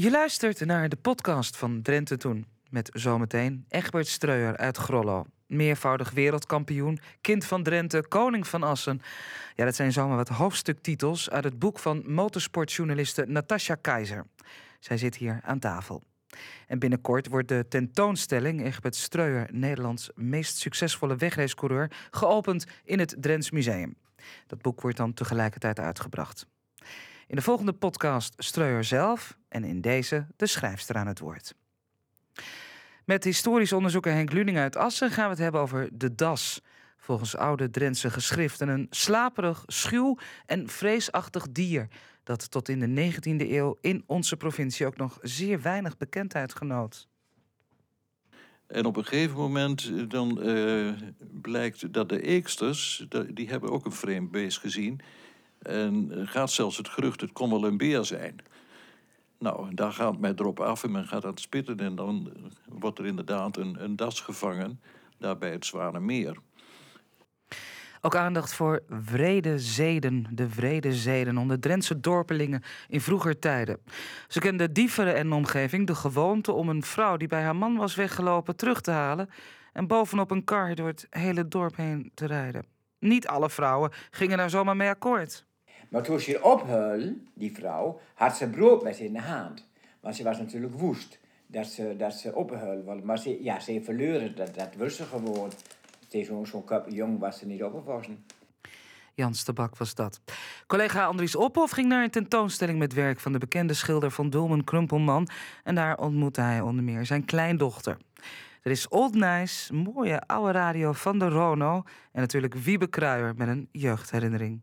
Je luistert naar de podcast van Drenthe Toen. Met zometeen Egbert Streuer uit Grollo. Meervoudig wereldkampioen, kind van Drenthe, koning van Assen. Ja, dat zijn zomaar wat hoofdstuktitels uit het boek van motorsportjournaliste Natasja Keizer. Zij zit hier aan tafel. En binnenkort wordt de tentoonstelling Egbert Streuer, Nederlands meest succesvolle wegracecoureur, geopend in het Drents Museum. Dat boek wordt dan tegelijkertijd uitgebracht. In de volgende podcast Streuer zelf en in deze de schrijfster aan het woord. Met historisch onderzoeker Henk Luning uit Assen gaan we het hebben over de das. Volgens oude Drentse geschriften een slaperig, schuw en vreesachtig dier dat tot in de 19e eeuw in onze provincie ook nog zeer weinig bekendheid genoot. En op een gegeven moment eh, dan uh, blijkt dat de eeksters, die hebben ook een vreemd beest gezien. En gaat zelfs het gerucht, het kon wel een beer zijn. Nou, daar gaat men erop af en men gaat aan het spitten. En dan wordt er inderdaad een, een das gevangen, daar bij het Zwanemeer. Ook aandacht voor vrede zeden, de vrede zeden onder Drentse dorpelingen in vroeger tijden. Ze kenden Dieveren en omgeving de gewoonte om een vrouw die bij haar man was weggelopen terug te halen en bovenop een kar door het hele dorp heen te rijden. Niet alle vrouwen gingen daar zomaar mee akkoord. Maar toen ze die vrouw, had ze brood met in de hand. Want ze was natuurlijk woest dat ze, dat ze ophuilde. Maar ze, ja, ze verleuren, dat, dat wist ze gewoon. Zo'n zo jong was ze niet opgewassen. Jans de Bak was dat. Collega Andries Ophoff ging naar een tentoonstelling met werk van de bekende schilder van Dulmen Krumpelman. En daar ontmoette hij onder meer zijn kleindochter. Er is Old Nice, mooie oude radio van de Rono. En natuurlijk Wiebe Kruijer met een jeugdherinnering.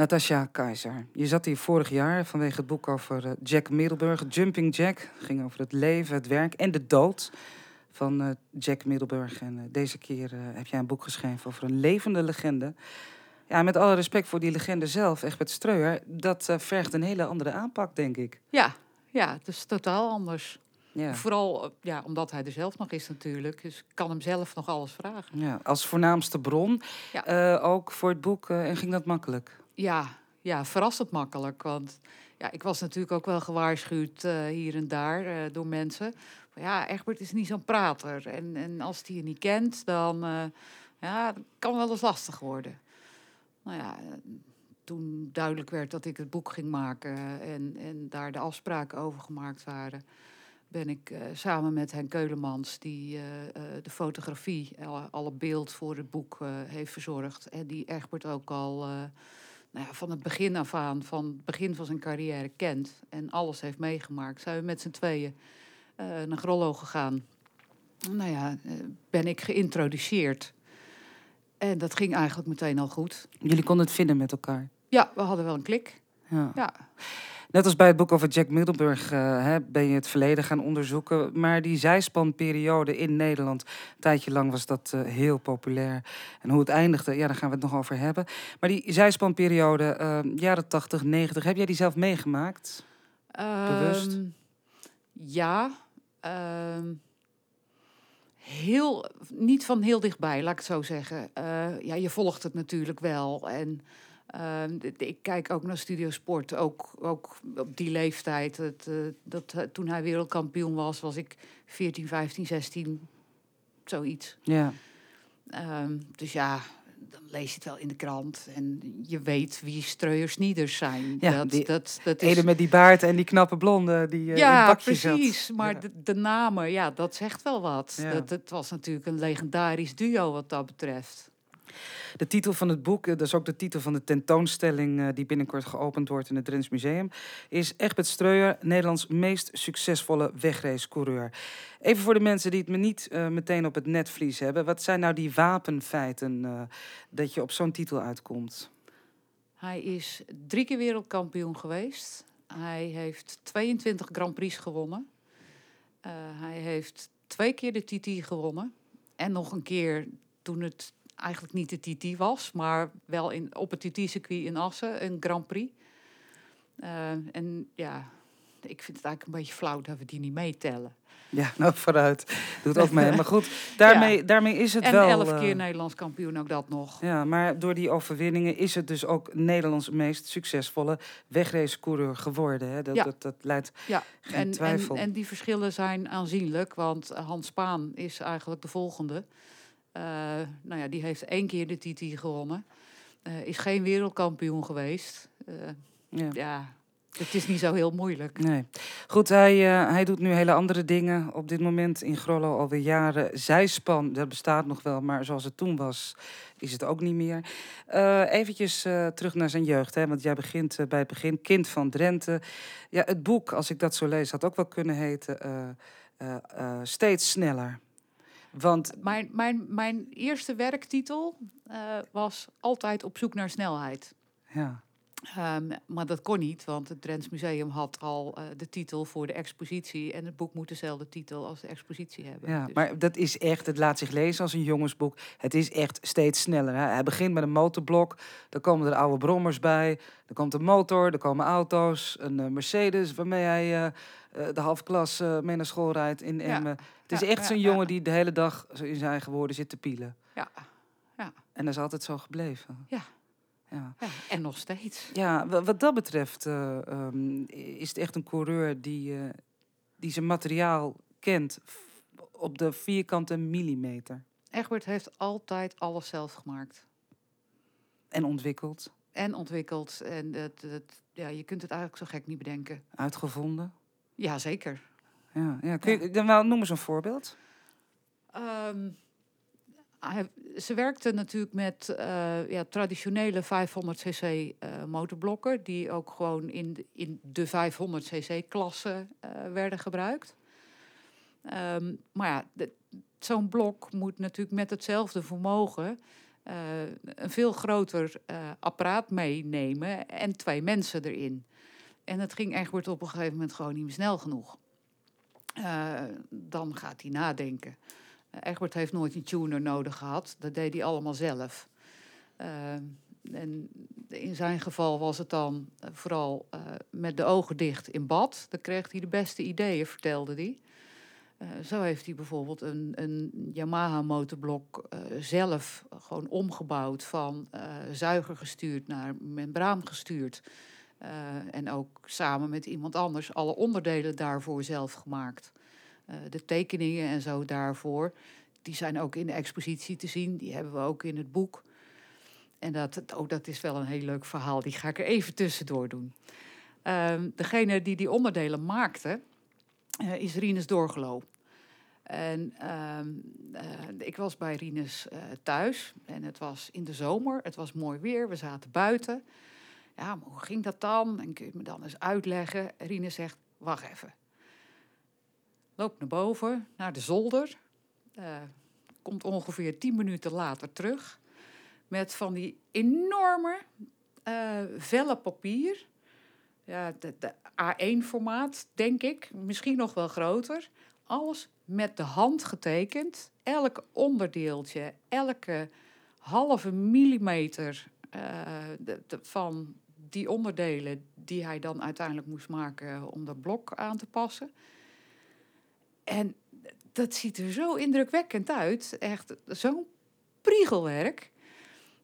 Natasja Keizer, je zat hier vorig jaar vanwege het boek over eh, Jack Middelburg, Jumping Jack. Het ging over het leven, het werk en de dood van uh, Jack Middelburg. En uh, deze keer heb jij een boek geschreven over een levende legende. Ja, met alle respect voor die legende zelf, Egbert Streuer, dat vergt een hele andere aanpak, denk ik. Ja, ja het is totaal anders. Ja. Vooral ja, omdat hij er zelf nog is natuurlijk. Dus ik kan hem zelf nog alles vragen. Ja, als voornaamste bron, ja. ook voor het boek. en ging dat makkelijk? Ja, ja, verrassend makkelijk. Want ja, ik was natuurlijk ook wel gewaarschuwd uh, hier en daar uh, door mensen. Ja, Egbert is niet zo'n prater. En, en als hij je niet kent, dan uh, ja, kan wel eens lastig worden. Nou ja, toen duidelijk werd dat ik het boek ging maken en, en daar de afspraken over gemaakt waren, ben ik samen met Henk Keulemans, die de fotografie, alle beeld voor het boek heeft verzorgd. En die Egbert ook al nou ja, van het begin af aan, van het begin van zijn carrière kent en alles heeft meegemaakt, zijn we met z'n tweeën uh, naar Grollo gegaan. Nou ja, uh, ben ik geïntroduceerd. En dat ging eigenlijk meteen al goed. Jullie konden het vinden met elkaar? Ja, we hadden wel een klik. Ja. ja. Net als bij het boek over Jack Middelburg uh, hè, ben je het verleden gaan onderzoeken. Maar die zijspanperiode in Nederland, een tijdje lang was dat uh, heel populair. En hoe het eindigde, ja, daar gaan we het nog over hebben. Maar die zijspanperiode, uh, jaren 80, 90, heb jij die zelf meegemaakt? Bewust? Um, ja. Uh, heel, niet van heel dichtbij, laat ik het zo zeggen. ja, je volgt het natuurlijk wel. En Ehm, ik kijk ook naar Studio Sport, ook, ook op die leeftijd. Het, uh, dat, uh, toen hij wereldkampioen was, was ik 14, 15, 16, zoiets. Ja. Um, dus ja, dan lees je het wel in de krant en je weet wie Streuers Nieders zijn. Ja, dat, die, dat, dat is... met die baard en die knappe blonde die uh, ja, in het bakje precies. Zat. Maar de, de, namen, ja, dat zegt wel wat. Ja. Dat, het was natuurlijk een legendarisch duo wat dat betreft. De titel van het boek, eh, dat is ook de titel van de tentoonstelling uh, die binnenkort geopend wordt in het Drents Museum, is Egbert Streuer, Nederlands meest succesvolle wegracecoureur. Even voor de mensen die het me niet uh, meteen op het netvlies hebben, wat zijn nou die wapenfeiten dat je op zo'n titel uitkomt? Hij is drie keer wereldkampioen geweest. Hij heeft 22 Grand Prix gewonnen. hij heeft twee keer de TT gewonnen. En nog een keer toen het eigenlijk niet de TT was, maar wel in, op het TT-circuit in Assen, een Grand Prix. Uh, en ja, ik vind het eigenlijk een beetje flauw dat we die niet meetellen. Ja, nou vooruit. Doet ook mee. Maar goed, daarmee, daarmee is het en wel... elf eh, keer Nederlands kampioen, ook dat nog. Ja, maar door die overwinningen is het dus ook Nederlands meest succesvolle wegracecoureur geworden. Hè? Dat, Ja. dat, dat leidt Ja, geen en, en, twijfel. en die verschillen zijn aanzienlijk, want Hans Spaan is eigenlijk de volgende. Eh, nou ja, die heeft één keer de TT gewonnen. Eh, is geen wereldkampioen geweest. Eh, ja. ja, het is niet zo heel moeilijk. Nee. Goed, hij, hij doet nu hele andere dingen. Op dit moment in Grollo alweer jaren. Zijspan, dat bestaat nog wel, maar zoals het toen was, is het ook niet meer. Eh eventjes terug naar zijn jeugd, hè, want jij begint bij het begin. Kind van Drenthe. Ja, het boek, als ik dat zo lees, had ook wel kunnen heten Steeds sneller. Want Mijn, mijn, mijn eerste werktitel eh, was altijd op zoek naar snelheid. ja, Ehm, maar dat kon niet, want het Drents Museum had al eh, de titel voor de expositie. En het boek moet dezelfde titel als de expositie hebben. Ja, Dus- maar dat is echt, het laat zich lezen als een jongensboek. Het is echt steeds sneller. Hè? Hij begint met een motorblok, dan komen er oude brommers bij, er komt een motor, er komen auto's, een eh, Mercedes waarmee hij de halve klas eh, mee naar school rijdt in Ja. Emmen. Het is Ja, echt ja, zo'n ja. jongen die de hele dag zo in zijn eigen woorden zit te pielen. ja, En dat is altijd zo gebleven. Ja. Ja, ja, en nog steeds. ja wa- wat dat betreft eh, ehm, is het echt een coureur die, eh, die zijn materiaal kent op de vierkante millimeter. Egbert heeft altijd alles zelf gemaakt. En ontwikkeld, En ontwikkeld. En dat, dat, ja, je kunt het eigenlijk zo gek niet bedenken. uitgevonden. Ja, zeker. Ja, ja. Kun je, dan wel, noem eens een voorbeeld. Ehm, ze werkte natuurlijk met eh, ja, traditionele 500cc eh motorblokken, die ook gewoon in de, in de 500cc klasse eh, werden gebruikt. Ehm, maar ja, zo'n blok moet natuurlijk met hetzelfde vermogen een veel groter apparaat meenemen en twee mensen erin. En het ging Egbert op een gegeven moment gewoon niet meer snel genoeg. Eh, dan gaat hij nadenken. Eh, Egbert heeft nooit een tuner nodig gehad. Dat deed hij allemaal zelf. Eh, en in zijn geval was het dan vooral met de ogen dicht in bad. Dan kreeg hij de beste ideeën, vertelde hij. Zo heeft hij bijvoorbeeld een, een Yamaha-motorblok eh, zelf gewoon omgebouwd van zuiger gestuurd naar membraan gestuurd. Eh, en ook samen met iemand anders alle onderdelen daarvoor zelf gemaakt. Eh, de tekeningen en zo daarvoor, die zijn ook in de expositie te zien. Die hebben we ook in het boek. En dat, oh, dat is wel een heel leuk verhaal. Die ga ik er even tussendoor doen. Ehm, degene die die onderdelen maakte, eh, is Rinus Doorgelo. En ehm, eh, ik was bij Rinus eh, thuis en het was in de zomer. Het was mooi weer, we zaten buiten. Ja, hoe ging dat dan? En kun je me dan eens uitleggen? Rinus zegt, wacht even. Loopt naar boven, naar de zolder. eh, komt ongeveer tien minuten later terug. Met van die enorme eh velle papier. Ja, de, de A1-formaat, denk ik. Misschien nog wel groter. Alles met de hand getekend. Elk onderdeeltje, elke halve millimeter eh, van die onderdelen die hij dan uiteindelijk moest maken om dat blok aan te passen. En dat ziet er zo indrukwekkend uit. Echt zo'n priegelwerk.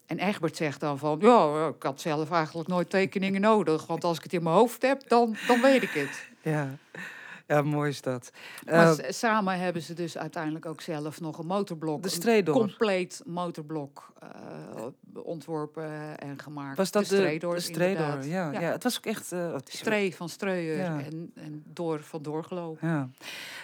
En Egbert zegt dan van, ja, ik had zelf eigenlijk nooit tekeningen nodig. Want als ik het in mijn hoofd heb, dan, dan weet ik het. Ja, ja mooi is dat. Maar Eh, s- samen hebben ze dus uiteindelijk ook zelf nog een motorblok. De een Strador. compleet motorblok eh, ontworpen en gemaakt. was dat de, Strador, de inderdaad. Ja, ja. Ja. het was ook echt... eh, wat is- Stree van Streuer Ja. en, en door van Doorgeloof. Ja.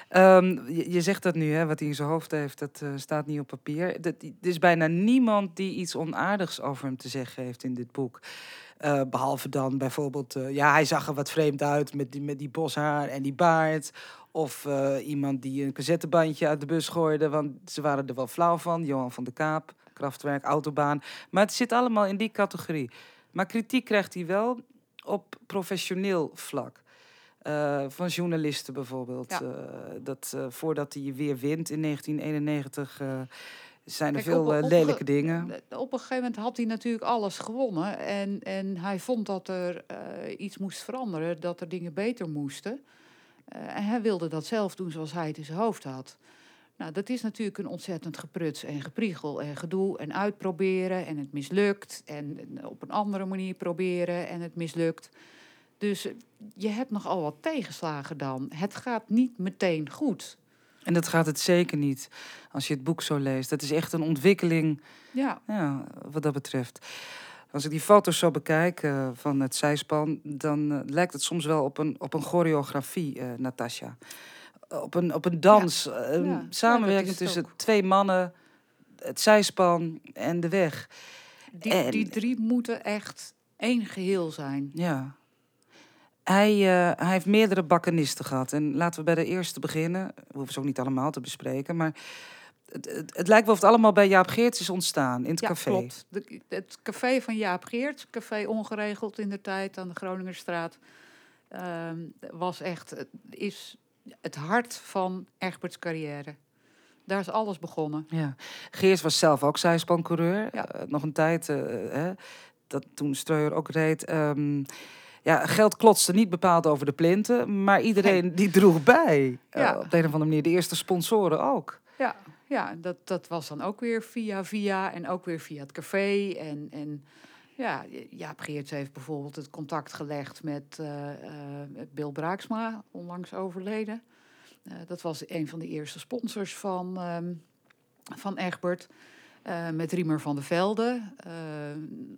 Ehm, je, je zegt dat nu, hè, wat hij in zijn hoofd heeft, dat eh, staat niet op papier. Er is bijna niemand die iets onaardigs over hem te zeggen heeft in dit boek. Eh, behalve dan bijvoorbeeld, eh, ja, hij zag er wat vreemd uit met die, met die boshaar en die baard. Of eh, iemand die een cassettebandje uit de bus gooide, want ze waren er wel flauw van. Johan van de Kaap, Kraftwerk, Autobaan. Maar het zit allemaal in die categorie. Maar kritiek krijgt hij wel op professioneel vlak. Van journalisten bijvoorbeeld. Ja. Dat voordat hij weer wint in 1991, eh, zijn er Kijk, veel op- eh, op- lelijke dingen. Op een gegeven moment had hij natuurlijk alles gewonnen. En, en hij vond dat er eh, iets moest veranderen, dat er dingen beter moesten. Eh, en hij wilde dat zelf doen zoals hij het in zijn hoofd had. Nou, dat is natuurlijk een ontzettend gepruts en gepriegel en gedoe en uitproberen en het mislukt. En op een andere manier proberen en het mislukt. Dus je hebt nogal wat tegenslagen dan. Het gaat niet meteen goed. En dat gaat het zeker niet als je het boek zo leest. Het is echt een ontwikkeling Ja, ja, wat dat betreft. Als ik die foto's zo bekijk eh, van het zijspan, dan eh, lijkt het soms wel op een, op een choreografie, eh Natasja. Op een, op een dans, een Ja, samenwerking dat tussen ook. twee mannen, het zijspan en de weg. die, En- die drie moeten echt één geheel zijn. Ja. Hij, eh, hij heeft meerdere bakkenisten gehad. En laten we bij de eerste beginnen. We hoeven ze ook niet allemaal te bespreken. Maar het, het, het lijkt wel of het allemaal bij Jaap Geerts is ontstaan in het ja, café. klopt. De, het café van Jaap Geert, café ongeregeld in de tijd aan de Groningerstraat, ehm, was echt, is het hart van Egberts carrière. Daar is alles begonnen. Ja. Geers was zelf ook zijspancoureur. Ja. Eh, nog een tijd uh, hè, dat toen Streuer ook reed. Um, ja, geld klotste niet bepaald over de plinten, maar iedereen nee. die droeg bij. Ja. Uh, op de een of andere manier. De eerste sponsoren ook. Ja, ja dat, dat was dan ook weer via via en ook weer via het café. En, en ja, Jaap Geerts heeft bijvoorbeeld het contact gelegd met uh, Bill Braaksma, onlangs overleden. Dat was een van de eerste sponsors van, um, van Egbert. Uh, met Riemer van der Velde, uh,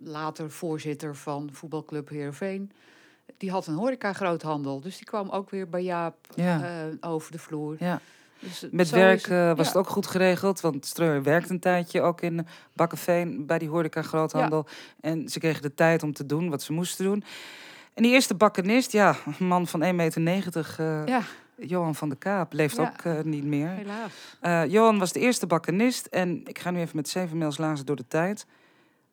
later voorzitter van voetbalclub Heerenveen. Die had een horeca-groothandel, dus die kwam ook weer bij Jaap ja. uh, over de vloer. Ja. Dus, met werk het, was ja. het ook goed geregeld, want Streur werkte een tijdje ook in Bakkenveen bij die horeca-groothandel. En ze kregen de tijd om te doen wat ze moesten doen. En die eerste bakkenist, ja, een man van 1,90 meter. ja. Johan van de Kaap leeft ja. ook uh, niet meer. Helaas. Uh, Johan was de eerste bakkenist. En ik ga nu even met zeven mails lazen door de tijd.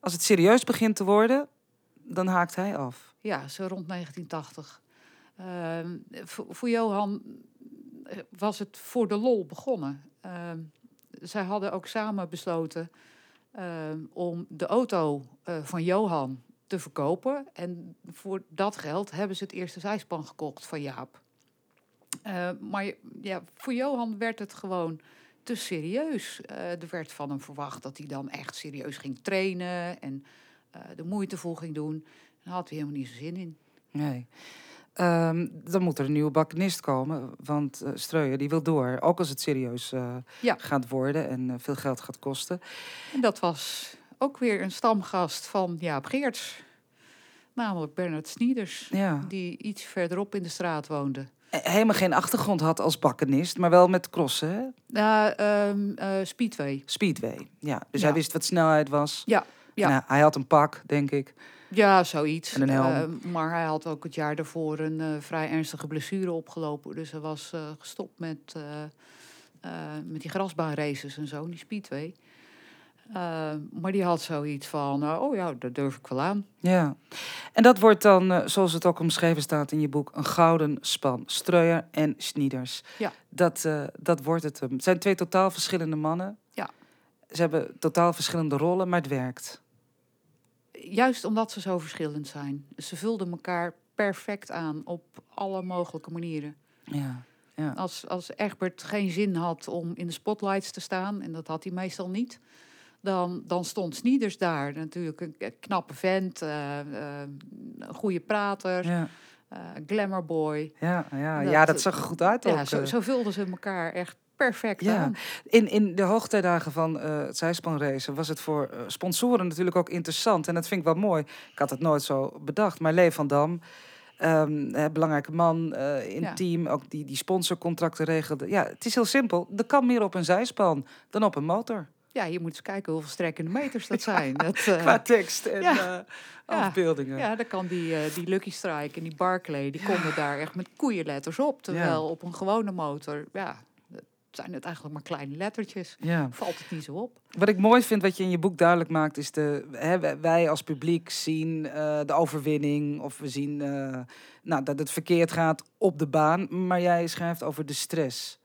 Als het serieus begint te worden, dan haakt hij af. Ja, zo rond 1980. Uh, voor, voor Johan eh, was het voor de lol begonnen. Ehm, zij hadden ook samen besloten ehm, om de auto eh, van Johan te verkopen. En voor dat geld hebben ze het eerste zijspan gekocht van Jaap. Maar ja, voor Johan werd het gewoon te serieus. Uh, er werd van hem verwacht dat hij dan echt serieus ging trainen en de moeite vol ging doen. Daar had hij helemaal niet zo zin in. Nee. Um, dan moet er een nieuwe bakkenist komen, want uh, Streuer die wil door. Ook als het serieus ja. gaat worden en veel geld gaat kosten. En dat was ook weer een stamgast van Jaap Geerts. Namelijk Bernard Snieders, ja. die iets verderop in de straat woonde helemaal geen achtergrond had als bakkenist, maar wel met crossen, hè? Uh, um, uh, speedway. Speedway, ja. Dus ja. hij wist wat snelheid was. Ja. ja. Nou, hij had een pak, denk ik. Ja, zoiets. En een helm. Uh, maar hij had ook het jaar daarvoor een uh, vrij ernstige blessure opgelopen. Dus hij was uh, gestopt met, met die grasbaanraces en zo, die speedway. Maar die had zoiets van, oh ja, dat durf ik wel aan. Ja, en dat wordt dan, zoals het ook omschreven staat in je boek, een gouden span. Streuer en Schnieders. Ja. Dat, dat wordt het. Het zijn twee totaal verschillende mannen. Ja. Ze hebben totaal verschillende rollen, maar het werkt. Juist omdat ze zo verschillend zijn. Ze vulden elkaar perfect aan op alle mogelijke manieren. Ja. ja. Als, als Egbert geen zin had om in de spotlights te staan, en dat had hij meestal niet dan, dan stond Snieders daar. Natuurlijk een knappe vent, uh, uh, een goede prater, ja. uh, glamourboy. Ja, ja, dat, ja, dat zag er goed uit ja, ook. Zo, zo vulden ze elkaar echt perfect ja. aan. In, in de hoogtijdagen van het zijspanracen was het voor sponsoren natuurlijk ook interessant. En dat vind ik wel mooi. Ik had het nooit zo bedacht. Maar Lee van Dam... Um, hè, belangrijke man uh, in het ja. team, ook die, die sponsorcontracten regelde. Ja, het is heel simpel. Er kan meer op een zijspan dan op een motor. Ja, je moet eens kijken hoeveel strekkende meters dat zijn. Dat, uh, Qua tekst en ja. uh, afbeeldingen. Ja, dan kan die, die Lucky Strike en die Barclay, die konden daar echt met koeienletters op. Terwijl op een gewone motor, ja, zijn het eigenlijk maar kleine lettertjes. Ja. Valt het niet zo op. Wat ik mooi vind, wat je in je boek duidelijk maakt, is de hè, wij als publiek zien uh, de overwinning of we zien uh, nou, dat het verkeerd gaat op de baan, maar jij schrijft over de stress.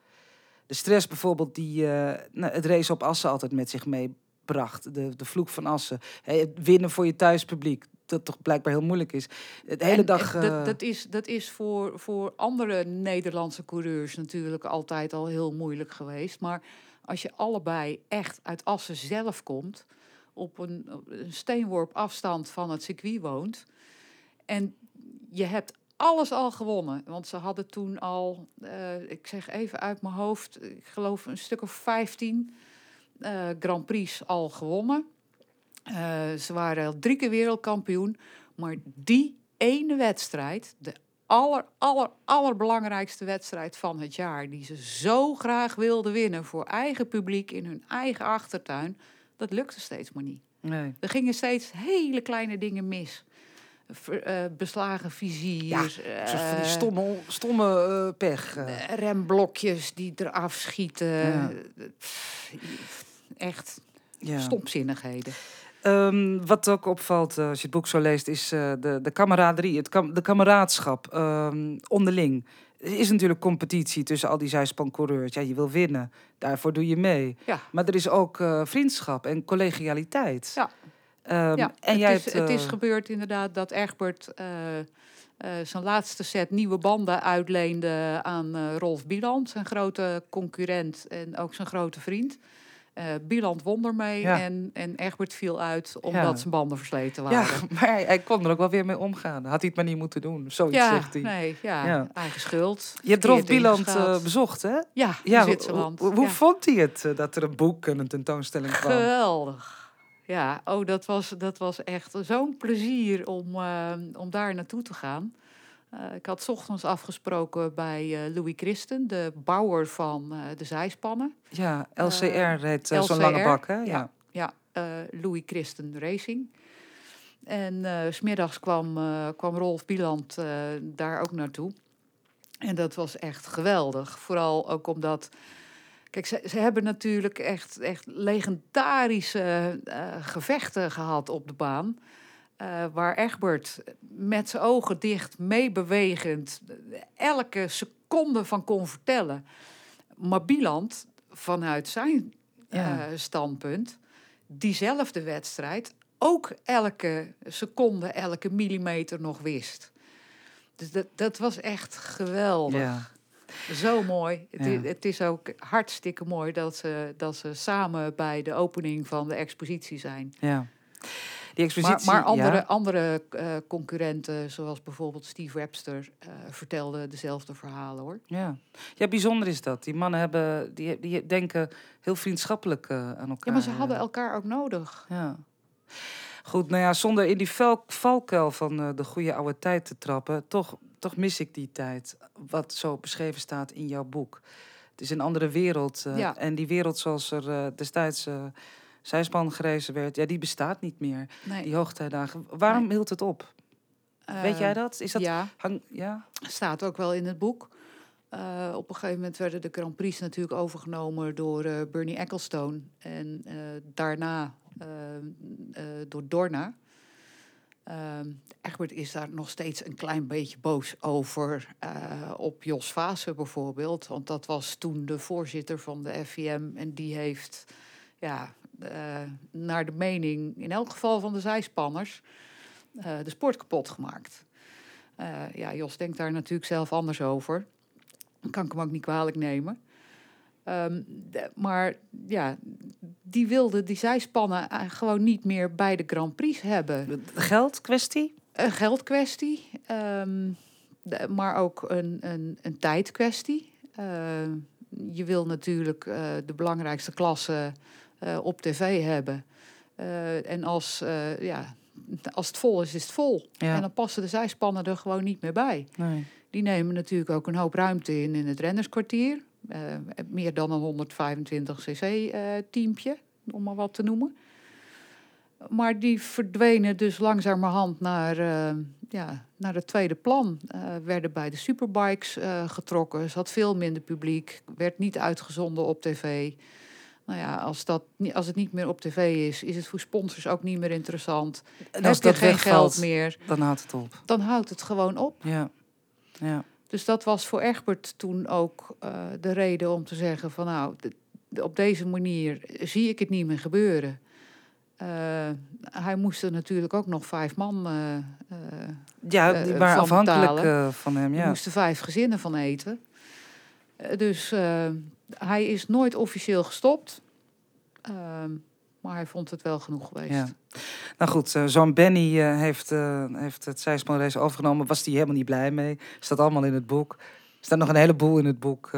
de stress bijvoorbeeld die eh, nou, het race op Assen altijd met zich meebracht. De, de vloek van Assen. Het winnen voor je thuispubliek. Dat toch blijkbaar heel moeilijk is. De hele En- dag... en eh, dat, dat is, dat is voor, voor andere Nederlandse coureurs natuurlijk altijd al heel moeilijk geweest. Maar als je allebei echt uit Assen zelf komt, op een, op een steenworp afstand van het circuit woont. En je hebt alles al gewonnen. Want ze hadden toen al, eh, ik zeg even uit mijn hoofd, ik geloof een stuk of 15 eh, Grand Prix al gewonnen. Eh, ze waren al drie keer wereldkampioen. Maar die ene wedstrijd, de aller, aller, allerbelangrijkste wedstrijd van het jaar, die ze zo graag wilden winnen voor eigen publiek in hun eigen achtertuin, dat lukte steeds maar niet. nee. Er gingen steeds hele kleine dingen mis. Ver- eh, beslagen vizier, Ja, Een soort van die eh, stomme, stomme pech. remblokjes die eraf schieten. Ja. Echt ja. stomzinnigheden. Ehm, wat ook opvalt eh, als je het boek zo leest, is eh, de, de kameraderie, het kam de kameraadschap ehm, onderling. Er is natuurlijk competitie tussen al die zijspancoureurs. Ja, je wil winnen, daarvoor doe je mee. Ja. Maar er is ook eh, vriendschap en collegialiteit. Ja. Ehm, ja, en het, jij is, hebt, het is gebeurd inderdaad dat Egbert zijn laatste set nieuwe banden uitleende aan Rolf Bieland, zijn grote concurrent en ook zijn grote vriend. Eh Bieland won ermee Ja. en, en Egbert viel uit omdat Ja. zijn banden versleten waren. Ja, maar hij, hij kon er ook wel weer mee omgaan. Had hij het maar niet moeten doen. Zoiets zegt hij. nee, ja, eigen schuld. Je hebt Rolf Bieland eh, bezocht, hè? ja, in Zwitserland. Hoe, vond hij het eh, dat er een boek en een tentoonstelling kwam? Geweldig. Ja, oh, dat was, dat was echt zo'n plezier om, om daar naartoe te gaan. Eh, ik had ochtends afgesproken bij eh, Louis Christen, de bouwer van eh, de zijspannen. Ja, LCR heet zo'n lange bak, hè? Ja. ja. Ja, Louis Christen Racing. En s smiddags kwam, kwam Rolf Bieland daar ook naartoe. En dat was echt geweldig. Vooral ook omdat. Kijk, ze, ze hebben natuurlijk echt, echt legendarische gevechten gehad op de baan. Eh, waar Egbert met zijn ogen dicht, meebewegend, elke seconde van kon vertellen. Maar Bieland, vanuit zijn Ja. eh, standpunt, diezelfde wedstrijd ook elke seconde, elke millimeter nog wist. Dus dat, dat was echt geweldig. Ja. Zo mooi. Het, Ja. het is ook hartstikke mooi dat ze, dat ze samen bij de opening van de expositie zijn. Ja. Die Maar, expositie... maar andere, ja. andere eh, concurrenten, zoals bijvoorbeeld Steve Webster, eh, vertelden dezelfde verhalen hoor. Ja. ja, bijzonder is dat. Die mannen hebben, die, die denken heel vriendschappelijk eh, aan elkaar. Ja, maar ze hadden elkaar ook nodig. Ja. Goed, nou ja, zonder in die valkuil van de goede oude tijd te trappen, toch, toch mis ik die tijd. Wat zo beschreven staat in jouw boek. Het is een andere wereld. Ja. En die wereld zoals er destijds zijspan gerezen werd, ja, die bestaat niet meer. Nee. Die hoogtijdagen. Waarom Nee. hield het op? Weet jij dat? Is dat Ja, hang, ja? staat ook wel in het boek. Eh, op een gegeven moment werden de Grand Prix natuurlijk overgenomen door eh, Bernie Ecclestone. En eh, daarna door Dorna. Ehm, Egbert is daar nog steeds een klein beetje boos over. op Jos Vaassen bijvoorbeeld. Want dat was toen de voorzitter van de FIM. En die heeft, ja, eh, naar de mening, in elk geval van de zijspanners, eh, de sport kapot gemaakt. Eh, ja, Jos denkt daar natuurlijk zelf anders over. Kan ik hem ook niet kwalijk nemen. Ehm, de- maar ja, die wilde die zijspannen gewoon niet meer bij de Grand Prix hebben. Geldkwestie? Een geldkwestie, ehm, de- maar ook een, een, een tijdkwestie. Je wil natuurlijk de belangrijkste klasse eh, op tv hebben. Eh, en als, eh, ja, als het vol is, is het vol. Ja. En dan passen de zijspannen er gewoon niet meer bij. Nee. Die nemen natuurlijk ook een hoop ruimte in in het rennerskwartier. Meer dan een 125 cc eh teampje, om maar wat te noemen. Maar die verdwenen dus langzamerhand naar, ja, naar het tweede plan. Werden bij de superbikes eh, getrokken. Zat veel minder publiek. Werd niet uitgezonden op tv. Nou ja, als, dat, niet- als het niet meer op tv is, is het voor sponsors ook niet meer interessant. En Heb als je dat geen wegvalt, geld meer, dan houdt het op. dan houdt het gewoon op. Ja. ja. Dus dat was voor Egbert toen ook eh, de reden om te zeggen van nou, op deze manier zie ik het niet meer gebeuren. Eh, hij moest er natuurlijk ook nog vijf man, eh, eh, Ja, die waren van afhankelijk betalen. eh, van hem, er ja. moesten vijf gezinnen van eten. Dus eh, hij is nooit officieel gestopt. Ehm, maar hij vond het wel genoeg geweest. Ja. Nou goed, eh, zo'n Benny eh, heeft, heeft het zijspanrace overgenomen. Was hij helemaal niet blij mee. Staat allemaal in het boek. Er staat nog een heleboel in het boek.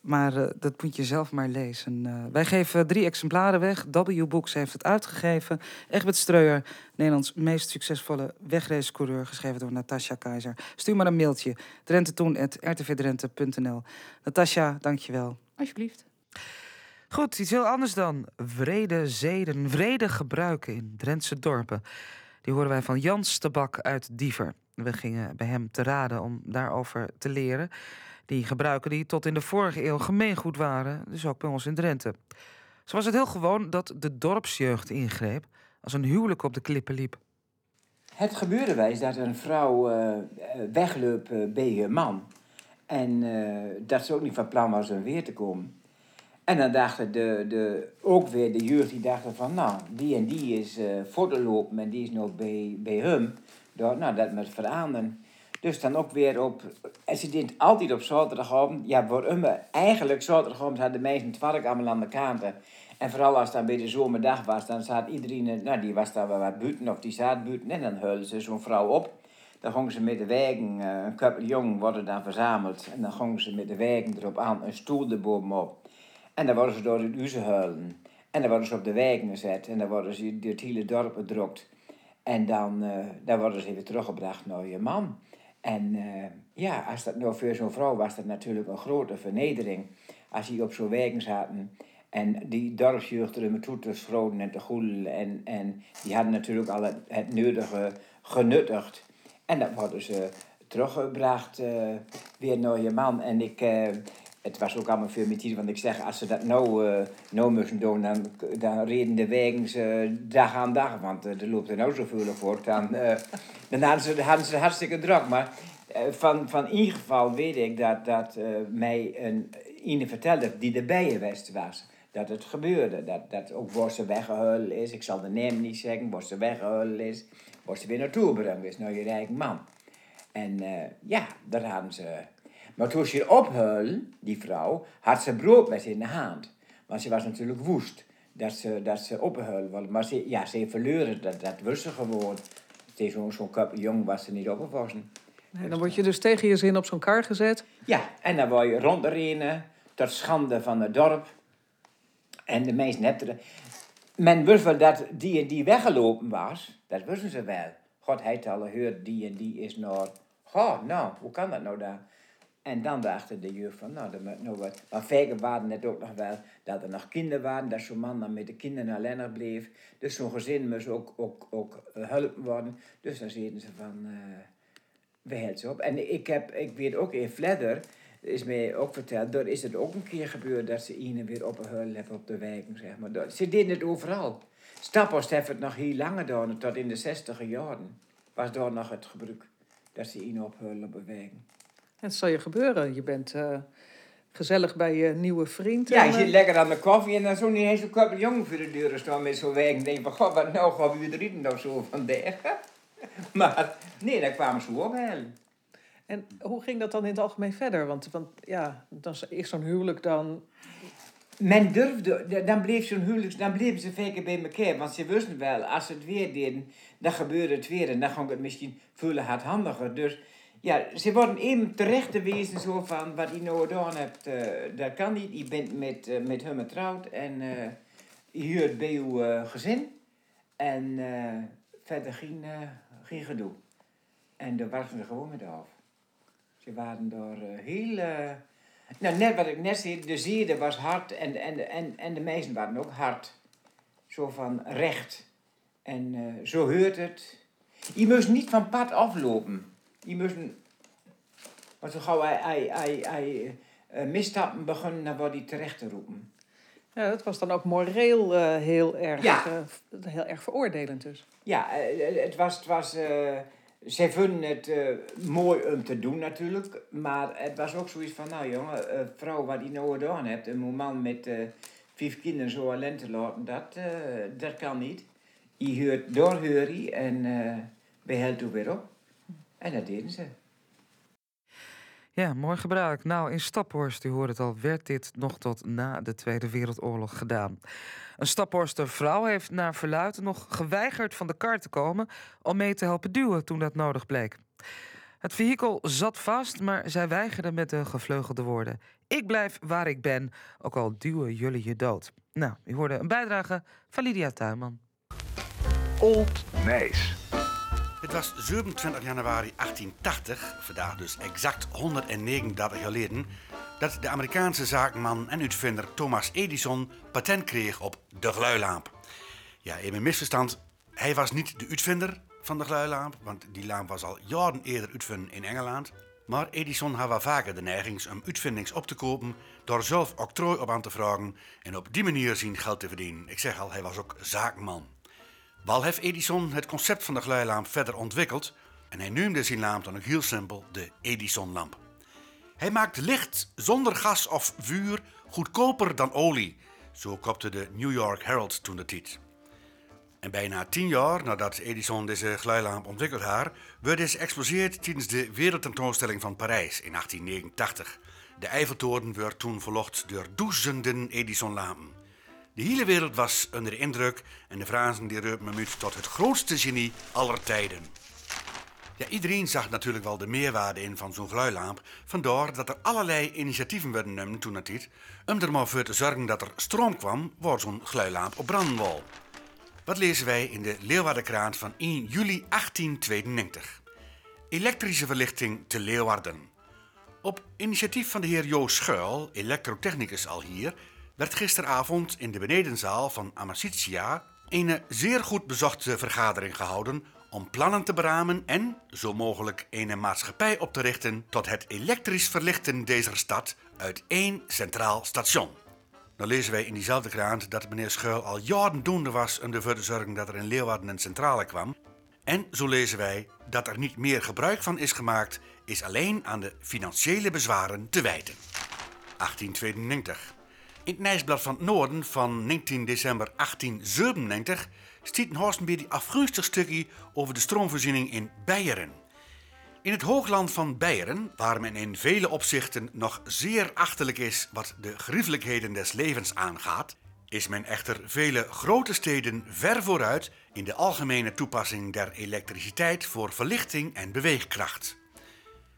Maar eh, dat moet je zelf maar lezen. Eh, wij geven drie exemplaren weg. W Books heeft het uitgegeven. Egbert Streuer, Nederlands meest succesvolle wegracecoureur. Geschreven door Natasja Keizer. Stuur maar een mailtje. drentetoen.rtvdrenthe.nl Natasja, dankjewel. Alsjeblieft. Goed, iets heel anders dan. Vrede zeden, vrede gebruiken in Drentse dorpen. Die horen wij van Jans Tabak uit Diever. We gingen bij hem te raden om daarover te leren. Die gebruiken die tot in de vorige eeuw gemeengoed waren, dus ook bij ons in Drenthe. Zo was het heel gewoon dat de dorpsjeugd ingreep als een huwelijk op de klippen liep. Het gebeurde wel dat een vrouw eh, bij haar man. En dat ze ook niet van plan was om weer te komen. En dan dachten de, de, ook weer de jeugd, die dachten van, nou, die en die is eh voortgelopen en die is nog bij, bij hem. Door, nou, dat moet veranderen. Dus dan ook weer op, en ze deed altijd op zaterdagavond. Ja, hem, eigenlijk zaterdagavond hadden de meesten het allemaal aan de kanten. En vooral als het dan bij de zomerdag was, dan zat iedereen, nou die was daar wel wat buiten of die zat buiten. En dan huilde ze zo'n vrouw op. Dan gingen ze met de wagen, eh, een couple jong worden dan verzameld. En dan gingen ze met de wagen erop aan, een stoel erbovenop. En dan worden ze door het huizen huilen. En dan worden ze op de wagen gezet. En dan worden ze door het hele dorp gedrokt. En dan, eh, dan worden ze weer teruggebracht naar je man. En eh, ja, als dat nou voor zo'n vrouw was dat natuurlijk een grote vernedering. Als die op zo'n wagen zaten en die dorpsjeugd er met toe te schroten en te goelen. En, en die hadden natuurlijk al het, het nodige genuttigd. En dan worden ze teruggebracht eh, weer naar je man. En ik, eh, het was ook allemaal veel met die, want ik zeg, als ze dat nou, eh nou moesten doen, dan, dan reden de wagens eh, dag aan dag. Want eh, er loopt er nou zoveel voor. Dan, dan hadden ze, hadden ze hartstikke druk. Maar van, van in geval weet ik dat, dat mij een ene vertelde die erbij geweest was. Dat het gebeurde. Dat, dat ook Bosse weggehuild is. Ik zal de naam niet zeggen. Bosse weggehuild is. Bosse weer naartoe brengen is. Nou, je rijk man. En ja, daar hadden ze... Maar toen ze ophuilen, die vrouw, had ze brood met in de hand. Want ze was natuurlijk woest dat ze, dat ze was. Maar ze, ja, ze verleuren, dat, dat wist ze gewoon. Zo'n zo'n kap jong was ze niet opgewassen. Nee, dan word je dus tegen je zin op zo'n kar gezet. Ja, en dan word je rondrennen tot schande van het dorp. En de meesten hebben er... Men wist wel dat die en die weggelopen was. Dat wisten ze wel. God heeft al gehoord, die en die is naar... Goh, nou, hoe kan dat nou daar? En dan dachten de jeugd van, nou, dat moet nou wat. Maar vaker waren het ook nog wel dat er nog kinderen waren, dat zo'n man dan met de kinderen alleen bleef. Dus zo'n gezin moest ook, ook, ook eh, geholpen worden. Dus dan zeiden ze van, eh we hielden ze op. En ik, heb, ik weet ook in Vledder, is mij ook verteld, daar is het ook een keer gebeurd dat ze iemand weer op huil hebben op de wijken, zeg maar. Ze deden het overal. Staphorst heeft het nog heel lang gedaan, tot in de zestiger jaren. Was daar nog het gebruik, dat ze iemand op de wijken. Het zal je gebeuren. Je bent eh, gezellig bij je nieuwe vriend. Ja, je eh, zit lekker aan de koffie en dan zo niet eens zo'n couple jongen voor de deur staan met zo'n wijk. En denk van, god, wat nou, gaan we drinken of zo vandaag? Maar nee, daar kwamen ze ook wel. En hoe ging dat dan in het algemeen verder? Want, want ja, dan is zo'n huwelijk dan... Men durfde, dan bleef zo'n huwelijk, dan bleven ze vaker bij elkaar. Want ze wisten wel, als ze het weer deden, dan gebeurde het weer. En dan ging het misschien veel hardhandiger. Dus ja, ze worden even terecht te wezen zo van, wat je nou gedaan hebt, eh, dat kan niet. Je bent met, eh, met hem getrouwd en eh je hoort bij uw gezin. En verder geen, geen gedoe. En daar waren ze gewoon mee af. Ze waren eh, heel... nou, net wat ik net zei, de zede was hard en, en, en, en de meesten waren ook hard. Zo van recht. En zo heurt het. Je moest niet van pad aflopen. Je moest... Want zo gauw hij, hij, hij, eh, misstappen begonnen, dan wordt hij terecht te roepen. Ja, dat was dan ook moreel eh, heel, erg, Ja. eh, heel erg veroordelend dus. Ja, het was, het was Zij vonden het mooi om te doen natuurlijk. Maar het was ook zoiets van, nou jongen, een vrouw wat die nou gedaan hebt. Een man met vijf kinderen zo alleen te laten, dat, dat kan niet. Je hoort doorheur je en uh, behelt er weer op. En dat deden ze. Ja, mooi gebruik. Nou, in Staphorst, u hoort het al, werd dit nog tot na de Tweede Wereldoorlog gedaan. Een Staphorster vrouw heeft naar verluid nog geweigerd van de kar te komen om mee te helpen duwen toen dat nodig bleek. Het vehikel zat vast, maar zij weigerde met de gevleugelde woorden: Ik blijf waar ik ben, ook al duwen jullie je dood. Nou, u hoorde een bijdrage van Lydia Tuinman. Old Nijs. Het was 27 januari 1880, vandaag dus exact 139 jaar geleden, dat de Amerikaanse zakenman en uitvinder Thomas Edison patent kreeg op de gluilamp. Ja, even een misverstand. Hij was niet de uitvinder van de gluilamp, want die lamp was al jaren eerder uitgevonden in Engeland. Maar Edison had wel vaker de neiging om uitvindings op te kopen door zelf octrooi op aan te vragen en op die manier zijn geld te verdienen. Ik zeg al, hij was ook zakenman. Wel heeft Edison het concept van de gluilamp verder ontwikkeld en hij noemde zijn lamp dan ook heel simpel de Edison-lamp. Hij maakt licht zonder gas of vuur goedkoper dan olie, zo kopte de New York Herald toen de tijd. En bijna tien jaar nadat Edison deze gluilamp ontwikkeld had, werd deze geëxposeerd tijdens de Wereldtentoonstelling van Parijs in 1889. De Eiffeltoren werd toen verlocht door duizenden Edison-lampen. De hele wereld was onder de indruk en de Fransen die reupen me tot het grootste genie aller tijden. Ja, iedereen zag natuurlijk wel de meerwaarde in van zo'n gluilamp. Vandaar dat er allerlei initiatieven werden genomen toen het om er maar voor te zorgen dat er stroom kwam waar zo'n gluilamp op branden wou. Wat lezen wij in de Leeuwardenkrant van 1 juli 1892? Elektrische verlichting te Leeuwarden. Op initiatief van de heer Joost Schuil, elektrotechnicus al hier, werd gisteravond in de benedenzaal van Amicitia een zeer goed bezochte vergadering gehouden om plannen te beramen en, zo mogelijk, een maatschappij op te richten tot het elektrisch verlichten deze stad uit één centraal station. Dan lezen wij in diezelfde krant dat meneer Schuil al jaren doende was om ervoor te zorgen dat er in Leeuwarden een centrale kwam. En zo lezen wij dat er niet meer gebruik van is gemaakt, is alleen aan de financiële bezwaren te wijten. 1892. In het Nijsblad van het Noorden van 19 december 1897 stiet weer die afgunstig stukje over de stroomvoorziening in Beieren. In het hoogland van Beieren, waar men in vele opzichten nog zeer achterlijk is wat de griefelijkheden des levens aangaat, is men echter vele grote steden ver vooruit in de algemene toepassing der elektriciteit voor verlichting en beweegkracht.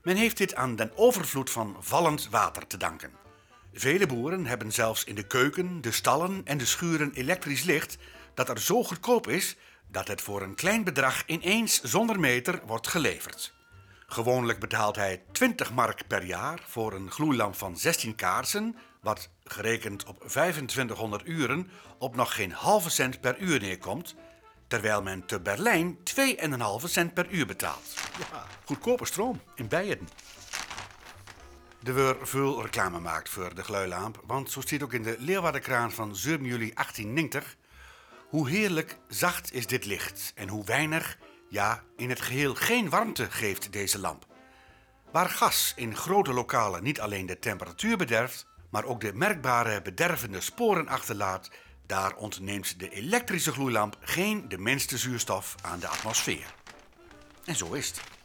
Men heeft dit aan den overvloed van vallend water te danken. Vele boeren hebben zelfs in de keuken, de stallen en de schuren elektrisch licht dat er zo goedkoop is dat het voor een klein bedrag ineens zonder meter wordt geleverd. Gewoonlijk betaalt hij 20 mark per jaar voor een gloeilamp van 16 kaarsen, wat gerekend op 2500 uren op nog geen halve cent per uur neerkomt, terwijl men te Berlijn 2,5 cent per uur betaalt. Ja, goedkope stroom in Beieren. Er wordt veel reclame maakt voor de gluilamp, want zo staat ook in de Leeuwardenkraan van 7 juli 1890 hoe heerlijk zacht is dit licht en hoe weinig, ja, in het geheel geen warmte geeft deze lamp. Waar gas in grote lokalen niet alleen de temperatuur bederft, maar ook de merkbare bedervende sporen achterlaat, daar ontneemt de elektrische gloeilamp geen de minste zuurstof aan de atmosfeer. En zo is het.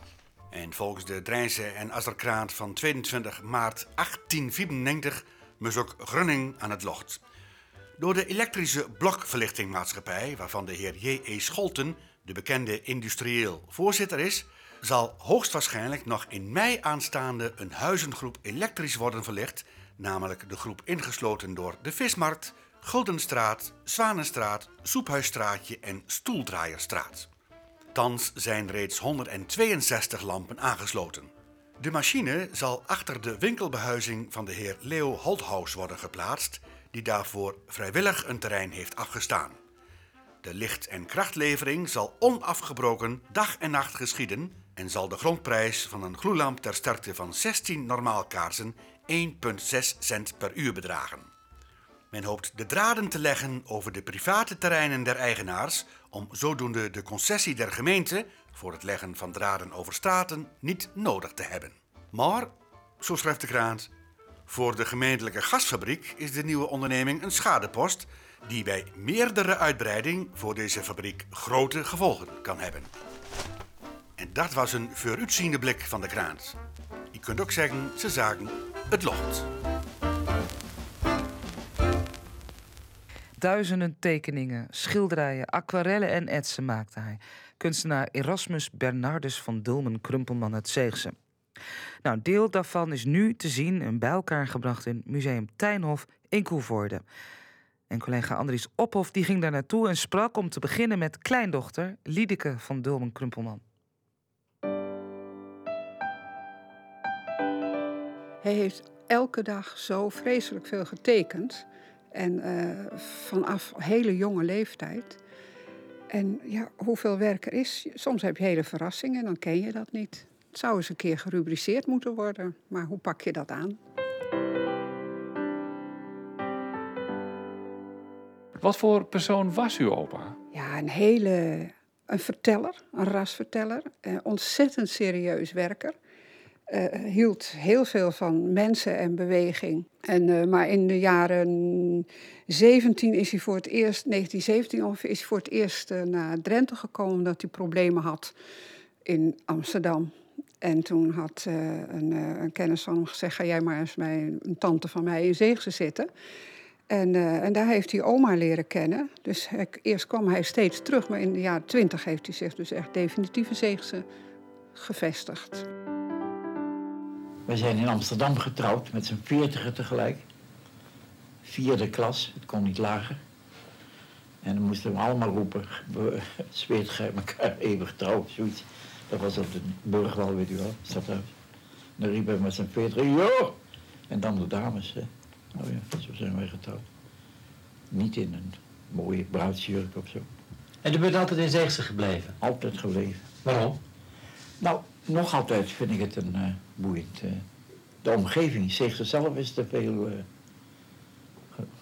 En volgens de Drijnse en Azerkraant van 22 maart 1894 moest ook Grunning aan het locht. Door de elektrische blokverlichtingmaatschappij, waarvan de heer J.E. Scholten, de bekende industrieel voorzitter is, zal hoogstwaarschijnlijk nog in mei aanstaande een huizengroep elektrisch worden verlicht, namelijk de groep ingesloten door de Vismarkt, Guldenstraat, Zwanenstraat, Soephuisstraatje en Stoeldraaierstraat. Thans zijn reeds 162 lampen aangesloten. De machine zal achter de winkelbehuizing van de heer Leo Holthaus worden geplaatst die daarvoor vrijwillig een terrein heeft afgestaan. De licht- en krachtlevering zal onafgebroken dag en nacht geschieden en zal de grondprijs van een gloeilamp ter sterkte van 16 normaalkaarsen 1,6 cent per uur bedragen. Men hoopt de draden te leggen over de private terreinen der eigenaars om zodoende de concessie der gemeente voor het leggen van draden over straten niet nodig te hebben. Maar, zo schrijft de krant, voor de gemeentelijke gasfabriek is de nieuwe onderneming een schadepost die bij meerdere uitbreiding voor deze fabriek grote gevolgen kan hebben. En dat was een vooruitziende blik van de krant. Je kunt ook zeggen, ze zagen het lot. Duizenden tekeningen, schilderijen, aquarellen en etsen maakte hij. Kunstenaar Erasmus Bernardus van Dulmen Krumpelman uit Zeegse. Nou, deel daarvan is nu te zien en bij elkaar gebracht in Museum Tijnhof in Koevoorde. En collega Andries Ophof die ging daar naartoe en sprak om te beginnen met kleindochter Liedeke van Dulmen Krumpelman. Hij heeft elke dag zo vreselijk veel getekend. En eh, vanaf hele jonge leeftijd. En ja, hoeveel werk er is. Soms heb je hele verrassingen en dan ken je dat niet. Het zou eens een keer gerubriceerd moeten worden. Maar hoe pak je dat aan? Wat voor persoon was uw opa? Ja, een hele... Een verteller, een rasverteller. Ontzettend serieus werker. Eh, hield heel veel van mensen en beweging. En, eh, maar in de jaren 17 is hij voor het eerst, 1917 ongeveer, is hij voor het eerst eh, naar Drenthe gekomen dat hij problemen had in Amsterdam. En toen had een, een kennis van hem gezegd: ga jij maar eens bij een tante van mij in Zeegse zitten. En, en daar heeft hij oma leren kennen. Dus eerst kwam hij steeds terug, maar in de jaren twintig heeft hij zich dus echt definitief in Zeegse gevestigd. We zijn in Amsterdam getrouwd met z'n veertigen tegelijk. Vierde klas, het kon niet lager. En dan moesten we allemaal roepen, we zweet gij elkaar eeuwig trouw, zoiets. Dat was op de Burgwal, weet u wel, stadhuis. Dan riepen we met z'n veertigen, jo! En dan de dames, hè. Nou ja, zo zijn wij getrouwd. Niet in een mooie bruidsjurk of zo. En u bent altijd in Zeegse gebleven. Altijd gebleven. Waarom? Nou, nog altijd vind ik het een eh, boeiend. eh, de omgeving, zich zelf is te veel eh,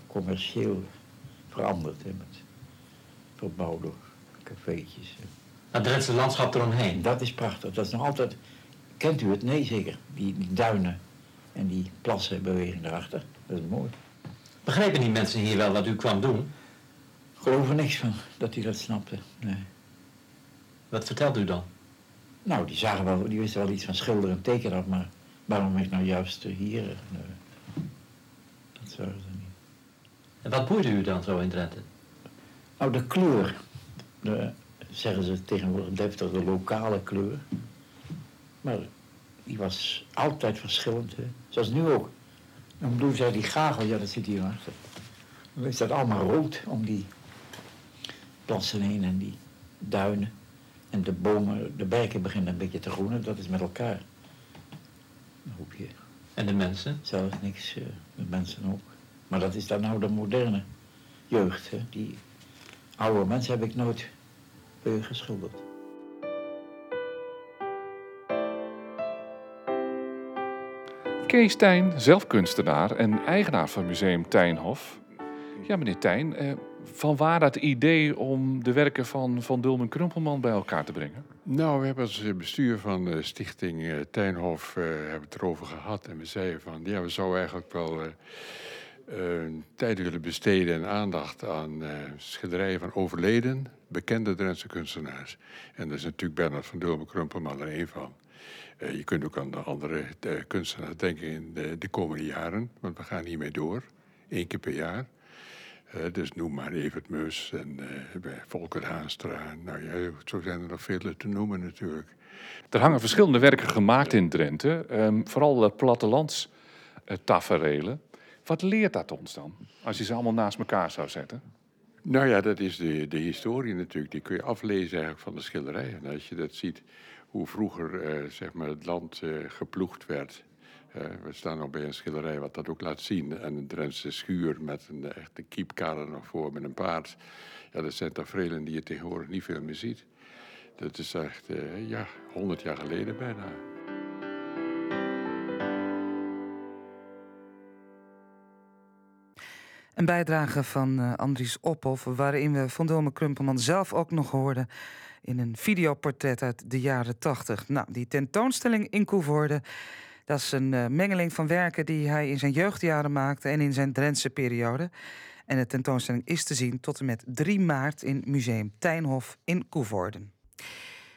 commercieel veranderd. Hè, met verbouwde cafeetjes. Het Drentse landschap eromheen. Dat is prachtig. Dat is nog altijd. Kent u het? Nee, zeker. Die, die duinen en die plassenbeweging daarachter. Dat is mooi. Begrepen die mensen hier wel wat u kwam doen? Ik geloof er niks van dat hij dat snapte. Nee. Wat vertelt u dan? Nou, die zagen wel, die wisten wel iets van schilderen en tekenen, maar waarom ik nou juist hier? eh, nee. Dat zagen ze niet. En wat boeide u dan zo in Drenthe? Nou, de kleur. De, zeggen ze tegenwoordig deftig, de lokale kleur. Maar die was altijd verschillend. Hè. Zoals nu ook. Dan doen zij die gagel, ja, dat zit hier achter. Dan is dat allemaal rood om die plassen heen en die duinen. En de bomen, de berken beginnen een beetje te groenen, dat is met elkaar. Je En de mensen? zelf niks, eh, de mensen ook. Maar dat is dan nou de moderne jeugd. Hè. Die oude mensen heb ik nooit eh, geschilderd. Kees Tijn, zelf kunstenaar en eigenaar van Museum Tijnhof. Ja, meneer Tijn, eh, van waar dat idee om de werken van Van Dulmen Krumpelman bij elkaar te brengen? Nou, we hebben als bestuur van de stichting eh, Tuinhof eh, hebben het erover gehad. En we zeiden van, ja, we zouden eigenlijk wel eh, eh, tijd willen besteden en aandacht aan eh, schilderijen van overleden, bekende Drentse kunstenaars. En daar is natuurlijk Bernard van Dulmen Krumpelman er één van. Eh, je kunt ook aan de andere eh, kunstenaars denken in de, de komende jaren, want we gaan hiermee door, één keer per jaar. Eh, dus noem maar Evert Mus en eh, bij Volker Haanstra. Nou ja, zo zijn er nog vele te noemen natuurlijk. Er hangen verschillende werken gemaakt in Drenthe, ehm, vooral uh, plattelandstaferelen. Wat leert dat ons dan, als je ze allemaal naast elkaar zou zetten? Nou ja, dat is de, de historie natuurlijk. Die kun je aflezen eigenlijk van de schilderijen. En als je dat ziet, hoe vroeger eh, zeg maar het land eh, geploegd werd. Eh, we staan nog bij een schilderij wat dat ook laat zien. En een Drentse schuur met een eh, echte kiepkader nog voor met een paard. Ja, dat zijn tafereelen die je tegenwoordig niet veel meer ziet. Dat is echt, eh, ja, honderd jaar geleden bijna. Een bijdrage van uh, Andries Ophoff, waarin we Van Dulme Krumpelman zelf ook nog hoorden in een videoportret uit de jaren 80. Nou, die tentoonstelling in Koevoorde, dat is een uh, mengeling van werken die hij in zijn jeugdjaren maakte en in zijn Drentse periode. En de tentoonstelling is te zien tot en met 3 maart in Museum Tijnhof in Koevoorden.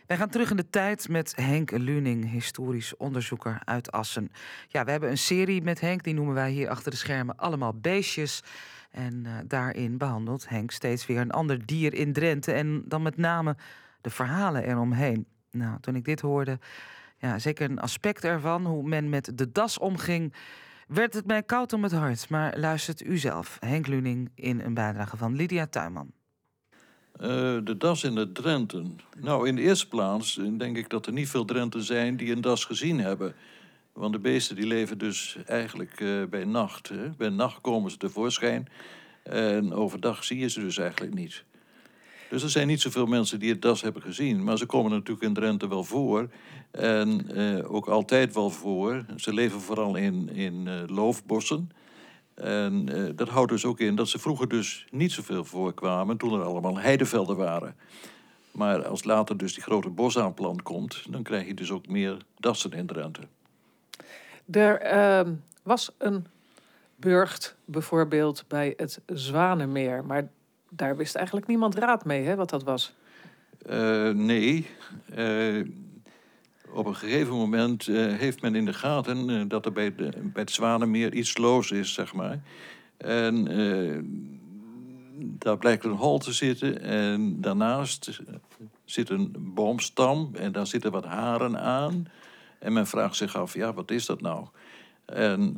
Wij gaan terug in de tijd met Henk Luning, historisch onderzoeker uit Assen. Ja, we hebben een serie met Henk, die noemen wij hier achter de schermen allemaal beestjes. En uh, daarin behandelt Henk steeds weer een ander dier in Drenthe. En dan met name de verhalen eromheen. Nou, toen ik dit hoorde, ja, zeker een aspect ervan, hoe men met de das omging, werd het mij koud om het hart. Maar luistert u zelf, Henk Luning, in een bijdrage van Lydia Tuinman. Uh, de das in de Drenten. Nou, in de eerste plaats denk ik dat er niet veel Drenten zijn die een das gezien hebben. Want de beesten die leven dus eigenlijk uh, bij nacht. Hè. Bij nacht komen ze tevoorschijn. En overdag zie je ze dus eigenlijk niet. Dus er zijn niet zoveel mensen die het das hebben gezien. Maar ze komen natuurlijk in Drenthe wel voor. En uh, ook altijd wel voor. Ze leven vooral in, in loofbossen. En uh, dat houdt dus ook in dat ze vroeger dus niet zoveel voorkwamen toen er allemaal heidevelden waren. Maar als later dus die grote bosaanplant komt, dan krijg je dus ook meer dassen in Drenthe. Er uh, was een burcht bijvoorbeeld bij het Zwanenmeer, maar daar wist eigenlijk niemand raad mee, hè, wat dat was. Uh, nee. Uh, op een gegeven moment uh, heeft men in de gaten uh, dat er bij, de, bij het Zwanenmeer iets los is, zeg maar. En uh, daar blijkt een hol te zitten en daarnaast zit een boomstam en daar zitten wat haren aan. En men vraagt zich af, ja, wat is dat nou? En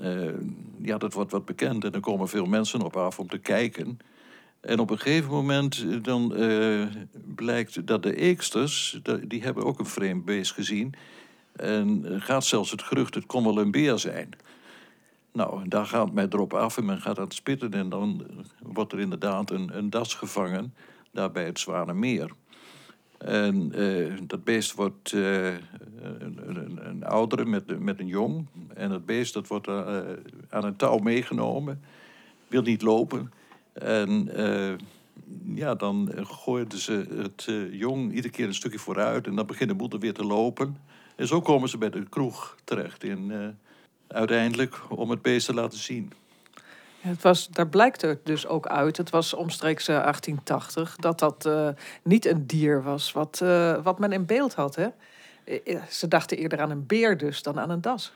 ja, dat wordt wat bekend en er komen veel mensen op af om te kijken. En op een gegeven moment dan uh, blijkt dat de eeksters, die hebben ook een vreemd beest gezien. En gaat zelfs het gerucht, het kon wel een beer zijn. Nou, daar gaat men erop af en men gaat aan het spitten. En dan wordt er inderdaad een, een das gevangen, daar bij het Zwanemeer. En uh, dat beest wordt een, een, oudere met, met een jong. En dat beest dat wordt aan een touw meegenomen. Wil niet lopen. En uh, ja, dan gooiden ze het uh, jong iedere keer een stukje vooruit. En dan begint de moeder weer te lopen. En zo komen ze bij de kroeg terecht. In, uiteindelijk om het beest te laten zien. Het was, daar blijkt het dus ook uit, het was omstreeks 1880, dat dat niet een dier was wat, wat men in beeld had. Hè? Ze dachten eerder aan een beer dus dan aan een das.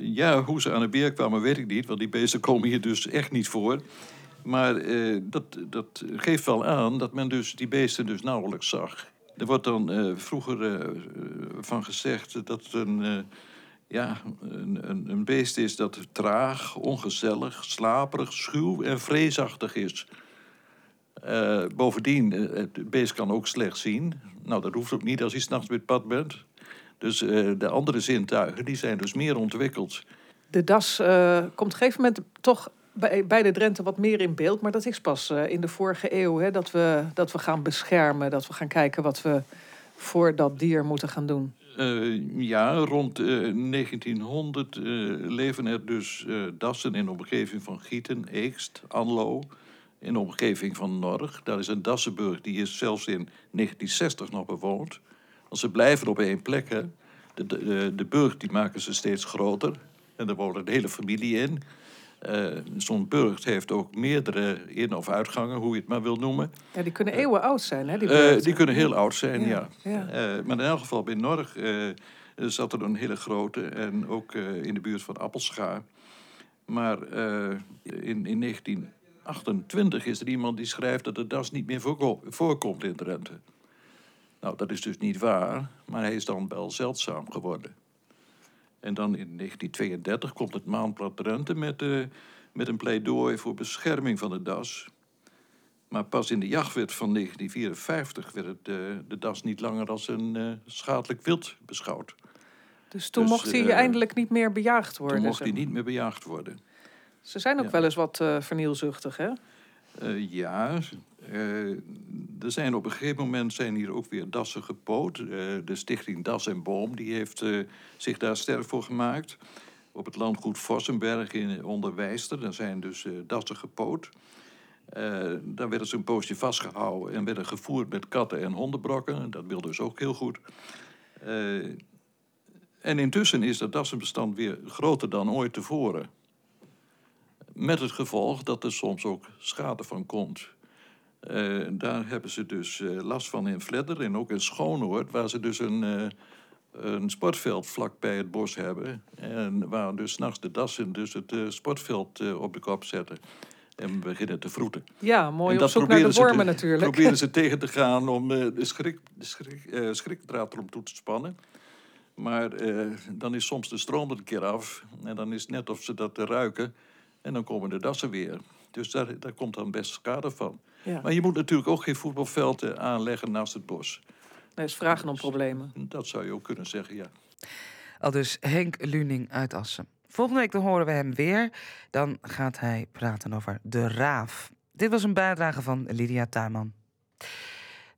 ja, hoe ze aan een beer kwamen weet ik niet, want die beesten komen hier dus echt niet voor. Maar uh, dat, dat geeft wel aan dat men dus die beesten dus nauwelijks zag. Er wordt dan uh, vroeger uh, van gezegd dat het een, ja, een, een, beest is dat traag, ongezellig, slaperig, schuw en vreesachtig is. bovendien, het beest kan ook slecht zien. Nou, dat hoeft ook niet als je s'nachts met pad bent. Dus de andere zintuigen die zijn dus meer ontwikkeld. De das komt op een gegeven moment toch bij, de Drenthe wat meer in beeld. Maar dat is pas uh, in de vorige eeuw hè, dat, we, dat we gaan beschermen. Dat we gaan kijken wat we voor dat dier moeten gaan doen. Uh, ja, rond uh, 1900 leven er dus dassen in de omgeving van Gieten, Eekst, Anlo. In de omgeving van Norg. Daar is een Dassenburg, die is zelfs in 1960 nog bewoond. Als ze blijven op één plek. De, de, de burg die maken ze steeds groter. En daar woont een hele familie in. Uh, Zo'n burcht heeft ook meerdere in- of uitgangen, hoe je het maar wil noemen. Ja, die kunnen eeuwen oud zijn, hè? Die, uh, die kunnen heel oud zijn, ja. ja. Uh, maar in elk geval bij Norg zat er een hele grote en ook in de buurt van Appelscha. Maar in, in 1928 is er iemand die schrijft dat de das niet meer voorkomt in Drenthe. Nou, dat is dus niet waar, maar hij is dan wel zeldzaam geworden. En dan in 1932 komt het Maandblad Drenthe met, uh, met een pleidooi voor bescherming van de das. Maar pas in de jachtwet van 1954 werd het, uh, de das niet langer als een uh, schadelijk wild beschouwd. Dus toen dus, mocht hij eindelijk niet meer bejaagd worden? Toen mocht hij niet meer bejaagd worden. Ze zijn ook ja. wel eens wat vernielzuchtig, hè? ja, er zijn op een gegeven moment zijn hier ook weer dassen gepoot. Uh, de stichting Das en Boom die heeft uh, zich daar sterk voor gemaakt. op het landgoed Vossenberg in Onderwijster. Daar zijn dus eh, dassen gepoot. Eh, daar werden ze een poosje vastgehouden en werden gevoerd met katten en hondenbrokken. Dat wil dus ook heel goed. Eh, en intussen is dat dassenbestand weer groter dan ooit tevoren. Met het gevolg dat er soms ook schade van komt. Eh, daar hebben ze dus eh, last van in Vledder en ook in Schoonoord, waar ze dus een, eh, een sportveld vlak bij het bos hebben. En waar dus s'nachts de dassen dus het sportveld op de kop zetten. En beginnen te vroeten. Ja, mooi En op zoek naar de te- wormen natuurlijk. Proberen ze tegen te gaan om de, schrik, de schrik, schrikdraad erom toe te spannen. Maar dan is soms de stroom er een keer af. En dan is het net of ze dat ruiken. En dan komen de dassen weer. Dus daar, daar komt dan best schade van. Ja. Maar je moet natuurlijk ook geen voetbalveld eh, aanleggen naast het bos. Nee, is vragen om problemen. Dat zou je ook kunnen zeggen, ja. Al dus Henk Luning uit Assen. Volgende week dan horen we hem weer. Dan gaat hij praten over de raaf. Dit was een bijdrage van Lydia Tuinman.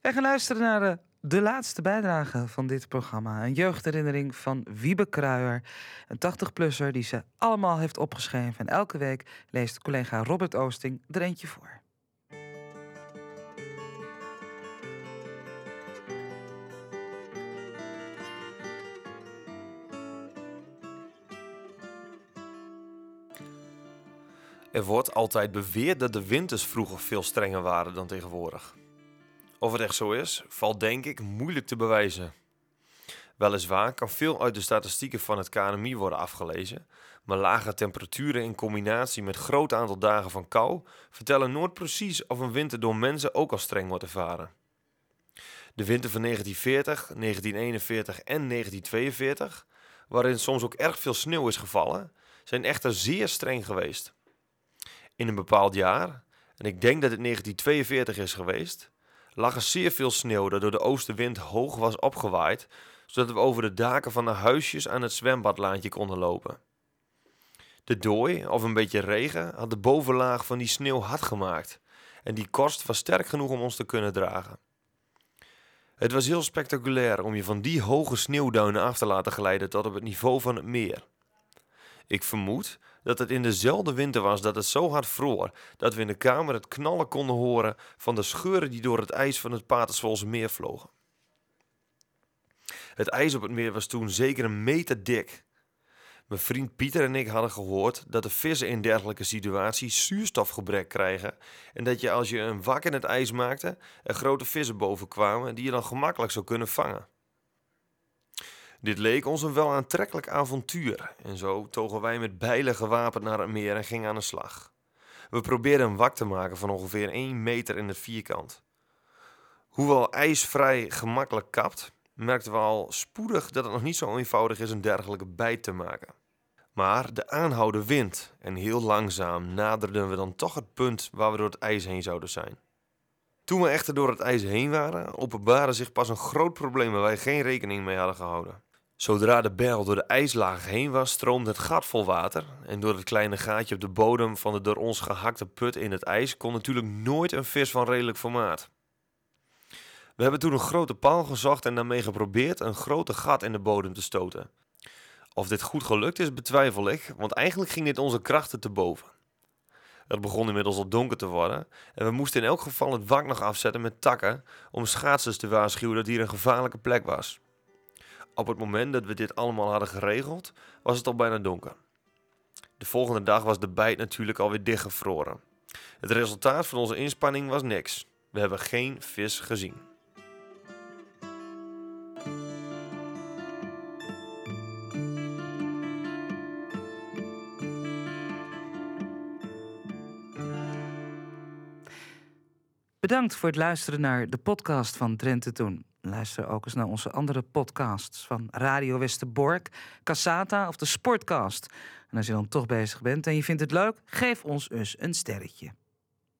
Wij gaan luisteren naar de, de laatste bijdrage van dit programma. Een jeugdherinnering van Wiebe Kruijer. Een 80-plusser die ze allemaal heeft opgeschreven. En elke week leest collega Robert Oosting er eentje voor. Er wordt altijd beweerd dat de winters vroeger veel strenger waren dan tegenwoordig. Of het echt zo is, valt denk ik moeilijk te bewijzen. Weliswaar kan veel uit de statistieken van het KNMI worden afgelezen, maar lage temperaturen in combinatie met groot aantal dagen van kou vertellen nooit precies of een winter door mensen ook al streng wordt ervaren. De winter van 1940, 1941 en 1942, waarin soms ook erg veel sneeuw is gevallen, zijn echter zeer streng geweest. In een bepaald jaar, en ik denk dat het 1942 is geweest, lag er zeer veel sneeuw dat door de oostenwind hoog was opgewaaid, zodat we over de daken van de huisjes aan het zwembadlaantje konden lopen. De dooi, of een beetje regen, had de bovenlaag van die sneeuw hard gemaakt en die korst was sterk genoeg om ons te kunnen dragen. Het was heel spectaculair om je van die hoge sneeuwduinen af te laten glijden tot op het niveau van het meer. Ik vermoed dat het in dezelfde winter was dat het zo hard vroor dat we in de kamer het knallen konden horen van de scheuren die door het ijs van het Paterswolse meer vlogen. Het ijs op het meer was toen zeker een meter dik. Mijn vriend Pieter en ik hadden gehoord dat de vissen in dergelijke situaties zuurstofgebrek krijgen en dat je als je een wak in het ijs maakte, er grote vissen boven kwamen die je dan gemakkelijk zou kunnen vangen. Dit leek ons een wel aantrekkelijk avontuur en zo togen wij met bijlen gewapend naar het meer en gingen aan de slag. We probeerden een wak te maken van ongeveer 1 meter in het vierkant. Hoewel ijsvrij gemakkelijk kapt, merkten we al spoedig dat het nog niet zo eenvoudig is een dergelijke bijt te maken. Maar de aanhouden wind en heel langzaam naderden we dan toch het punt waar we door het ijs heen zouden zijn. Toen we echter door het ijs heen waren, openbaarde zich pas een groot probleem waar wij geen rekening mee hadden gehouden. Zodra de bijl door de ijslaag heen was, stroomde het gat vol water. En door het kleine gaatje op de bodem van de door ons gehakte put in het ijs kon natuurlijk nooit een vis van redelijk formaat. We hebben toen een grote paal gezocht en daarmee geprobeerd een grote gat in de bodem te stoten. Of dit goed gelukt is, betwijfel ik, want eigenlijk ging dit onze krachten te boven. Het begon inmiddels al donker te worden en we moesten in elk geval het wak nog afzetten met takken om schaatsers te waarschuwen dat hier een gevaarlijke plek was. Op het moment dat we dit allemaal hadden geregeld, was het al bijna donker. De volgende dag was de bijt natuurlijk alweer dichtgevroren. Het resultaat van onze inspanning was niks. We hebben geen vis gezien. Bedankt voor het luisteren naar de podcast van Drenthe Toen. Luister ook eens naar onze andere podcasts van Radio Westerbork, Cassata of de Sportcast. En als je dan toch bezig bent en je vindt het leuk, geef ons eens een sterretje.